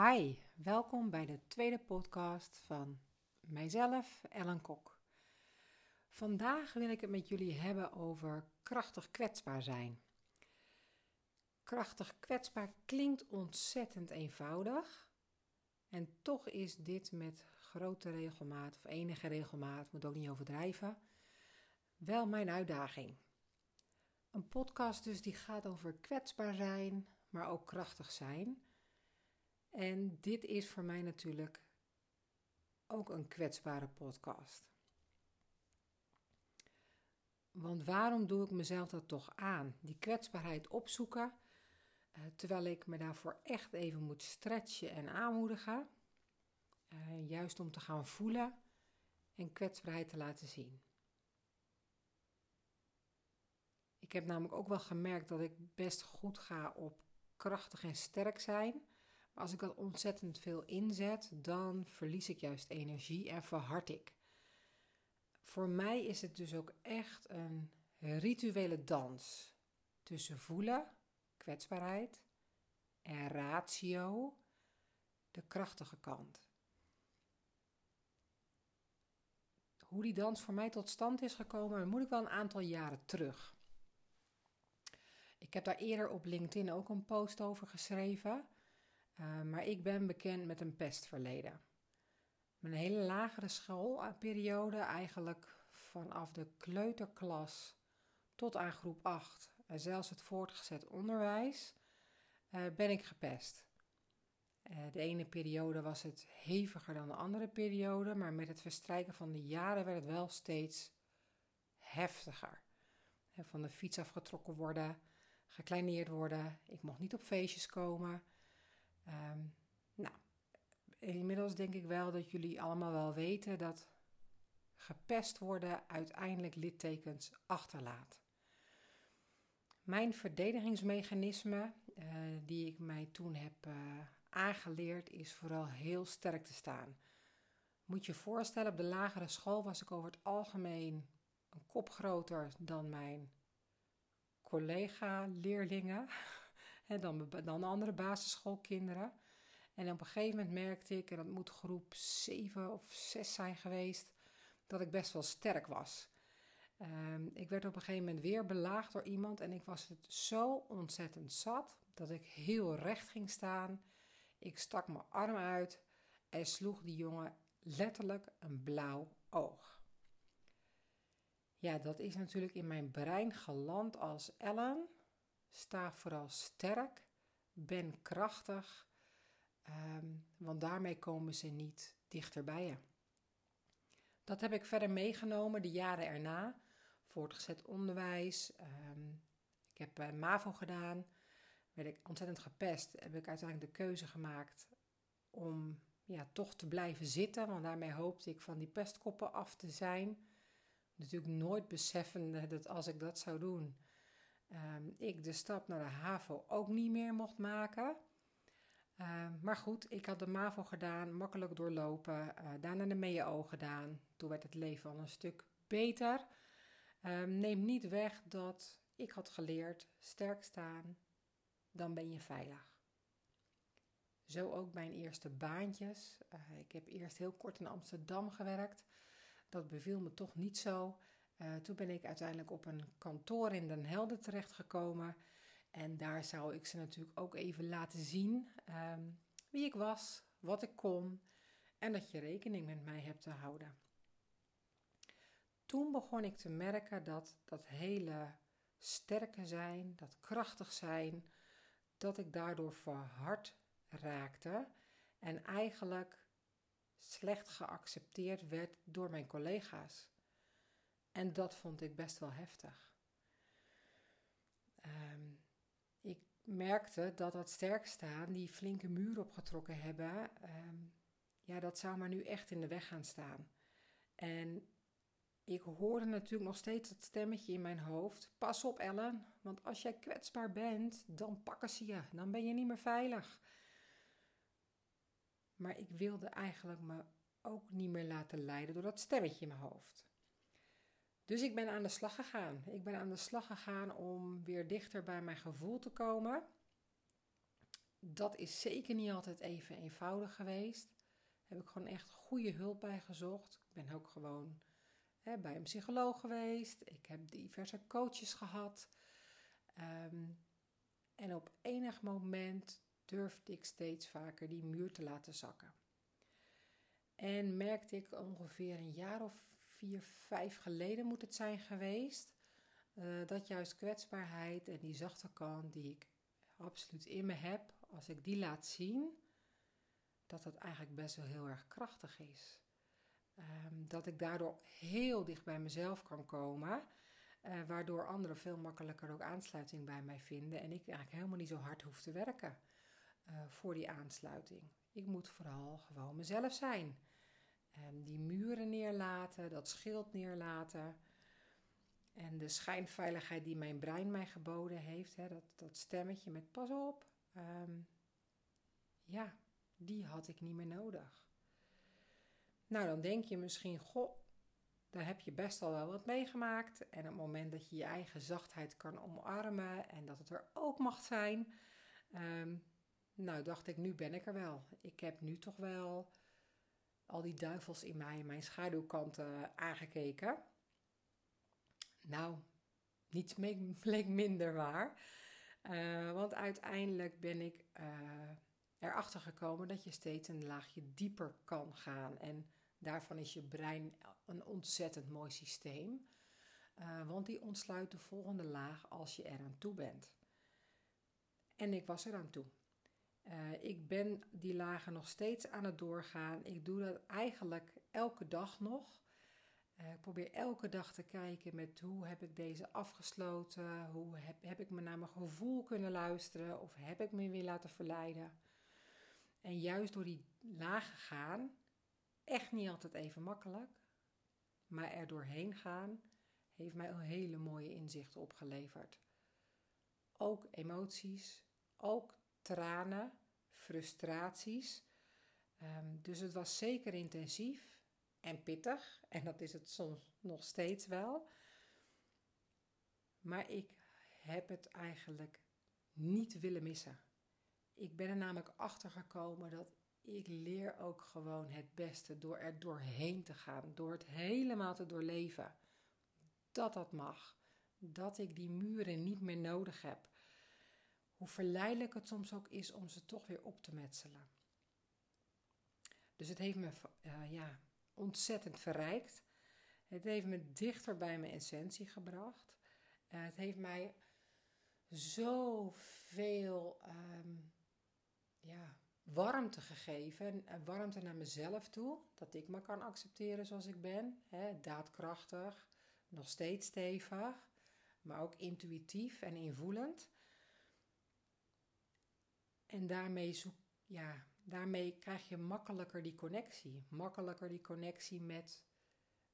Hi, welkom bij de tweede podcast van mijzelf, Ellen Kok. Vandaag wil ik het met jullie hebben over krachtig kwetsbaar zijn. Krachtig kwetsbaar klinkt ontzettend eenvoudig. En toch is dit met grote regelmaat, of enige regelmaat, moet ook niet overdrijven, wel mijn uitdaging. Een podcast dus die gaat over kwetsbaar zijn, maar ook krachtig zijn. En dit is voor mij natuurlijk ook een kwetsbare podcast. Want waarom doe ik mezelf dat toch aan? Die kwetsbaarheid opzoeken, eh, terwijl ik me daarvoor echt even moet stretchen en aanmoedigen. Eh, juist om te gaan voelen en kwetsbaarheid te laten zien. Ik heb namelijk ook wel gemerkt dat ik best goed ga op krachtig en sterk zijn. Als ik dat ontzettend veel inzet, dan verlies ik juist energie en verhard ik. Voor mij is het dus ook echt een rituele dans tussen voelen, kwetsbaarheid, en ratio, de krachtige kant. Hoe die dans voor mij tot stand is gekomen, moet ik wel een aantal jaren terug. Ik heb daar eerder op LinkedIn ook een post over geschreven. Uh, maar ik ben bekend met een pestverleden. Mijn hele lagere schoolperiode, eigenlijk vanaf de kleuterklas tot aan groep 8 en zelfs het voortgezet onderwijs, uh, ben ik gepest. Uh, de ene periode was het heviger dan de andere periode, maar met het verstrijken van de jaren werd het wel steeds heftiger. Van de fiets afgetrokken worden, gekleineerd worden. Ik mocht niet op feestjes komen. Um, nou, inmiddels denk ik wel dat jullie allemaal wel weten dat gepest worden uiteindelijk littekens achterlaat. Mijn verdedigingsmechanisme, uh, die ik mij toen heb uh, aangeleerd, is vooral heel sterk te staan. Moet je je voorstellen, op de lagere school was ik over het algemeen een kop groter dan mijn collega-leerlingen en dan, dan andere basisschoolkinderen. En op een gegeven moment merkte ik, en dat moet groep 7 of 6 zijn geweest, dat ik best wel sterk was. Um, ik werd op een gegeven moment weer belaagd door iemand en ik was het zo ontzettend zat dat ik heel recht ging staan. Ik stak mijn arm uit en sloeg die jongen letterlijk een blauw oog. Ja, dat is natuurlijk in mijn brein geland als Ellen. Sta vooral sterk, ben krachtig, um, want daarmee komen ze niet dichterbij je. Dat heb ik verder meegenomen de jaren erna. Voortgezet onderwijs. Um, ik heb uh, MAVO gedaan. Werd ik ontzettend gepest. Heb ik uiteindelijk de keuze gemaakt om ja, toch te blijven zitten. Want daarmee hoopte ik van die pestkoppen af te zijn natuurlijk nooit beseffende dat als ik dat zou doen, um, ik de stap naar de HAVO ook niet meer mocht maken. Uh, maar goed, ik had de MAVO gedaan, makkelijk doorlopen, uh, daarna de MEO gedaan. Toen werd het leven al een stuk beter. Um, neem niet weg dat ik had geleerd, sterk staan, dan ben je veilig. Zo ook mijn eerste baantjes. Uh, ik heb eerst heel kort in Amsterdam gewerkt. Dat beviel me toch niet zo. Uh, toen ben ik uiteindelijk op een kantoor in Den Helder terechtgekomen. En daar zou ik ze natuurlijk ook even laten zien um, wie ik was, wat ik kon en dat je rekening met mij hebt te houden. Toen begon ik te merken dat dat hele sterke zijn, dat krachtig zijn, dat ik daardoor verhard raakte en eigenlijk slecht geaccepteerd werd door mijn collega's. En dat vond ik best wel heftig. Um, ik merkte dat dat sterk staan, die flinke muur opgetrokken hebben, um, ja, dat zou maar nu echt in de weg gaan staan. En ik hoorde natuurlijk nog steeds dat stemmetje in mijn hoofd. Pas op Ellen, want als jij kwetsbaar bent, dan pakken ze je. Dan ben je niet meer veilig. Maar ik wilde eigenlijk me ook niet meer laten leiden door dat stemmetje in mijn hoofd. Dus ik ben aan de slag gegaan. Ik ben aan de slag gegaan om weer dichter bij mijn gevoel te komen. dat is zeker niet altijd even eenvoudig geweest. Heb ik gewoon echt goede hulp bij gezocht. Ik ben ook gewoon hè, bij een psycholoog geweest. Ik heb diverse coaches gehad. Ehm, en op enig moment durfde ik steeds vaker die muur te laten zakken. En merkte ik ongeveer een jaar of vier, vijf geleden moet het zijn geweest, uh, dat juist kwetsbaarheid en die zachte kant die ik absoluut in me heb, als ik die laat zien, dat dat eigenlijk best wel heel erg krachtig is. Um, dat ik daardoor heel dicht bij mezelf kan komen, uh, waardoor anderen veel makkelijker ook aansluiting bij mij vinden en ik eigenlijk helemaal niet zo hard hoef te werken uh, voor die aansluiting. Ik moet vooral gewoon mezelf zijn. Um, die muren neerlaten, dat schild neerlaten. En de schijnveiligheid die mijn brein mij geboden heeft, hè, dat, dat stemmetje met pas op, um, ja, die had ik niet meer nodig. Nou, dan denk je misschien, goh, daar heb je best al wel wat meegemaakt. En op het moment dat je je eigen zachtheid kan omarmen en dat het er ook mag zijn, um, nou dacht ik, nu ben ik er wel. Ik heb nu toch wel al die duivels in mij, mijn schaduwkanten aangekeken. Nou, niets bleek minder waar. Uh, want uiteindelijk ben ik uh, erachter gekomen dat je steeds een laagje dieper kan gaan. En daarvan is je brein een ontzettend mooi systeem. Uh, want die ontsluit de volgende laag als je eraan toe bent. En ik was eraan toe. Uh, ik ben die lagen nog steeds aan het doorgaan. Ik doe dat eigenlijk elke dag nog. Uh, ik probeer elke dag te kijken met hoe heb ik deze afgesloten? Hoe heb, heb ik me naar mijn gevoel kunnen luisteren? Of heb ik me weer laten verleiden? En juist door die lagen gaan, echt niet altijd even makkelijk, maar er doorheen gaan, heeft mij een hele mooie inzichten opgeleverd. Ook emoties, ook tranen, frustraties. Um, dus het was zeker intensief en pittig. En dat is het soms nog steeds wel. Maar ik heb het eigenlijk niet willen missen. Ik ben er namelijk achter gekomen dat ik leer ook gewoon het beste door er doorheen te gaan, door het helemaal te doorleven. Dat dat mag. Dat ik die muren niet meer nodig heb hoe verleidelijk het soms ook is om ze toch weer op te metselen. Dus het heeft me uh, ja, ontzettend verrijkt. Het heeft me dichter bij mijn essentie gebracht. Uh, het heeft mij zoveel um, ja, warmte gegeven. En warmte naar mezelf toe. Dat ik me kan accepteren zoals ik ben. Daadkrachtig, nog steeds stevig. Maar ook intuïtief en invoelend. En daarmee, ja, daarmee krijg je makkelijker die connectie. Makkelijker die connectie met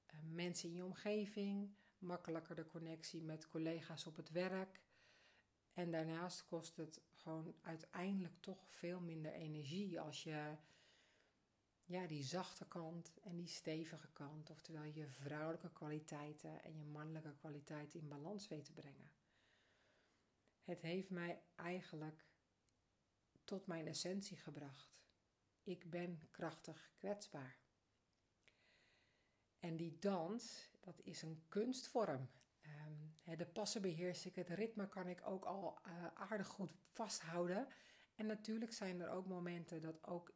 uh, mensen in je omgeving. Makkelijker de connectie met collega's op het werk. En daarnaast kost het gewoon uiteindelijk toch veel minder energie als je ja, die zachte kant en die stevige kant, oftewel je vrouwelijke kwaliteiten en je mannelijke kwaliteiten in balans weet te brengen. Het heeft mij eigenlijk tot mijn essentie gebracht. Ik ben krachtig kwetsbaar. En die dans, dat is een kunstvorm. Um, de passen beheers ik, het ritme kan ik ook al uh, aardig goed vasthouden. En natuurlijk zijn er ook momenten dat ook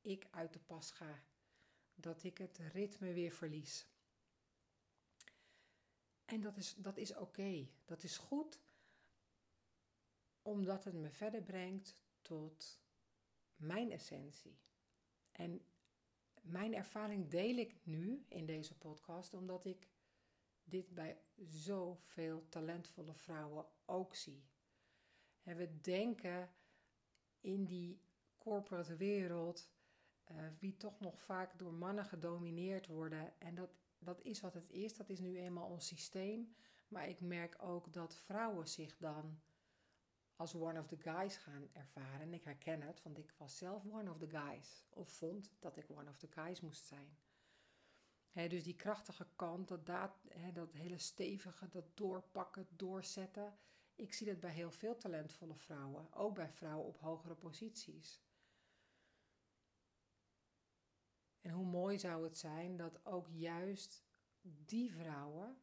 ik uit de pas ga. Dat ik het ritme weer verlies. En dat is, dat is oké. Dat is goed, omdat het me verder brengt tot mijn essentie. En mijn ervaring deel ik nu in deze podcast omdat ik dit bij zoveel talentvolle vrouwen ook zie. We denken in die corporate wereld, uh, wie toch nog vaak door mannen gedomineerd worden. En dat, dat is wat het is, dat is nu eenmaal ons systeem. Maar ik merk ook dat vrouwen zich dan als one of the guys gaan ervaren. En ik herken het, want ik was zelf one of the guys. Of vond dat ik one of the guys moest zijn. dus die krachtige kant, dat, dat, hele stevige, dat doorpakken, doorzetten. Ik zie dat bij heel veel talentvolle vrouwen, ook bij vrouwen op hogere posities. En hoe mooi zou het zijn dat ook juist die vrouwen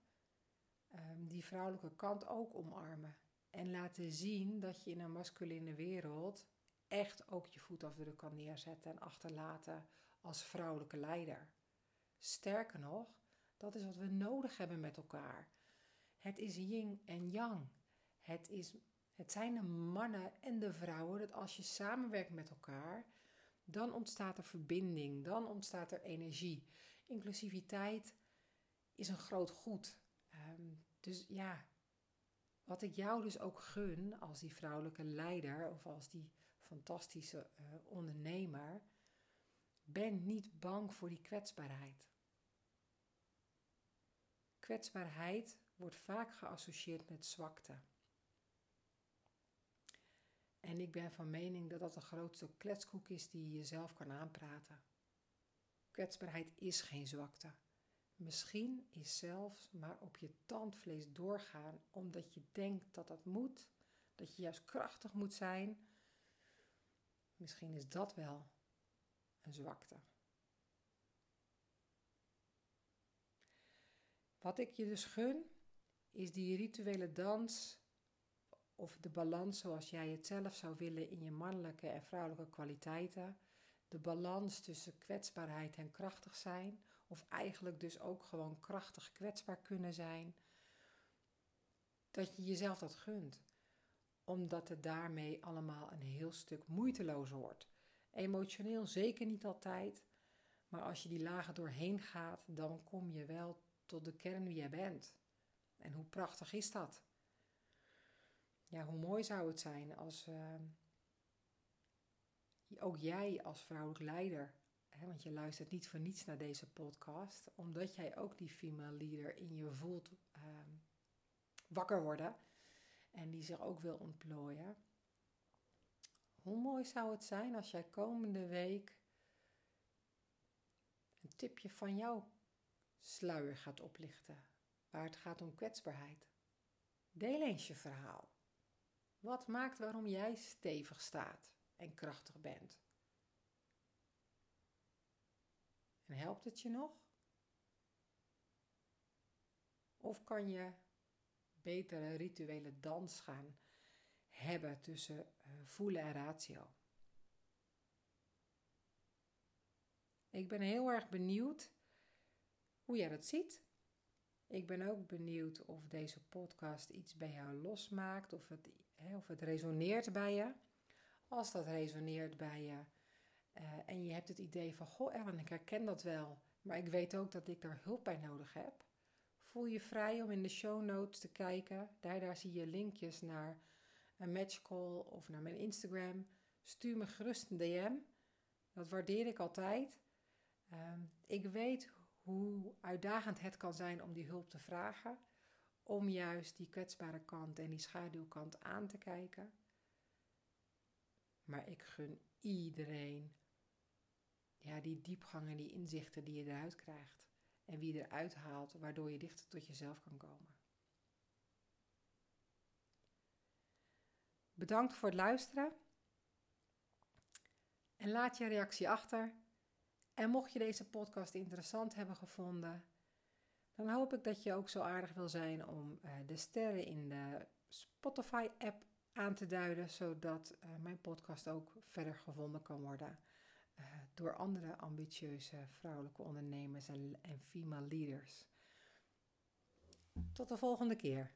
um, die vrouwelijke kant ook omarmen. En laten zien dat je in een masculine wereld echt ook je voetafdruk kan neerzetten en achterlaten als vrouwelijke leider. Sterker nog, dat is wat we nodig hebben met elkaar. Het is yin en yang. Het, is, het zijn de mannen en de vrouwen dat als je samenwerkt met elkaar, dan ontstaat er verbinding, dan ontstaat er energie. Inclusiviteit is een groot goed. Ehm, dus ja, wat ik jou dus ook gun als die vrouwelijke leider of als die fantastische uh, ondernemer, ben niet bang voor die kwetsbaarheid. Kwetsbaarheid wordt vaak geassocieerd met zwakte. En ik ben van mening dat dat de grootste kletskoek is die je jezelf kan aanpraten. Kwetsbaarheid is geen zwakte. Misschien is zelfs maar op je tandvlees doorgaan omdat je denkt dat dat moet, dat je juist krachtig moet zijn. Misschien is dat wel een zwakte. Wat ik je dus gun, is die rituele dans of de balans zoals jij het zelf zou willen in je mannelijke en vrouwelijke kwaliteiten. De balans tussen kwetsbaarheid en krachtig zijn, of eigenlijk dus ook gewoon krachtig kwetsbaar kunnen zijn. Dat je jezelf dat gunt, omdat het daarmee allemaal een heel stuk moeitelozer wordt. Emotioneel zeker niet altijd, maar als je die lagen doorheen gaat, dan kom je wel tot de kern wie jij bent. En hoe prachtig is dat? Ja, hoe mooi zou het zijn als uh, ook jij als vrouwelijk leider, hè, want je luistert niet voor niets naar deze podcast, omdat jij ook die female leader in je voelt uh, wakker worden en die zich ook wil ontplooien. Hoe mooi zou het zijn als jij komende week een tipje van jouw sluier gaat oplichten, waar het gaat om kwetsbaarheid. Deel eens je verhaal. Wat maakt waarom jij stevig staat en krachtig bent? Helpt het je nog? Of kan je betere rituele dans gaan hebben tussen uh, voelen en ratio? Ik ben heel erg benieuwd hoe jij dat ziet. Ik ben ook benieuwd of deze podcast iets bij jou losmaakt, of het, of het resoneert bij je. Als dat resoneert bij je uh, en je hebt het idee van, goh Ellen, ik herken dat wel, maar ik weet ook dat ik daar hulp bij nodig heb. Voel je vrij om in de show notes te kijken. Daar, daar zie je linkjes naar een matchcall of naar mijn Instagram. Stuur me gerust een DM. Dat waardeer ik altijd. Um, ik weet hoe uitdagend het kan zijn om die hulp te vragen, om juist die kwetsbare kant en die schaduwkant aan te kijken. Maar ik gun iedereen ja, die diepgang en die inzichten die je eruit krijgt en wie je eruit haalt, waardoor je dichter tot jezelf kan komen. Bedankt voor het luisteren. En laat je reactie achter en mocht je deze podcast interessant hebben gevonden, dan hoop ik dat je ook zo aardig wil zijn om uh, de sterren in de Spotify-app aan te duiden, zodat uh, mijn podcast ook verder gevonden kan worden door andere ambitieuze vrouwelijke ondernemers en, en female leaders. Tot de volgende keer.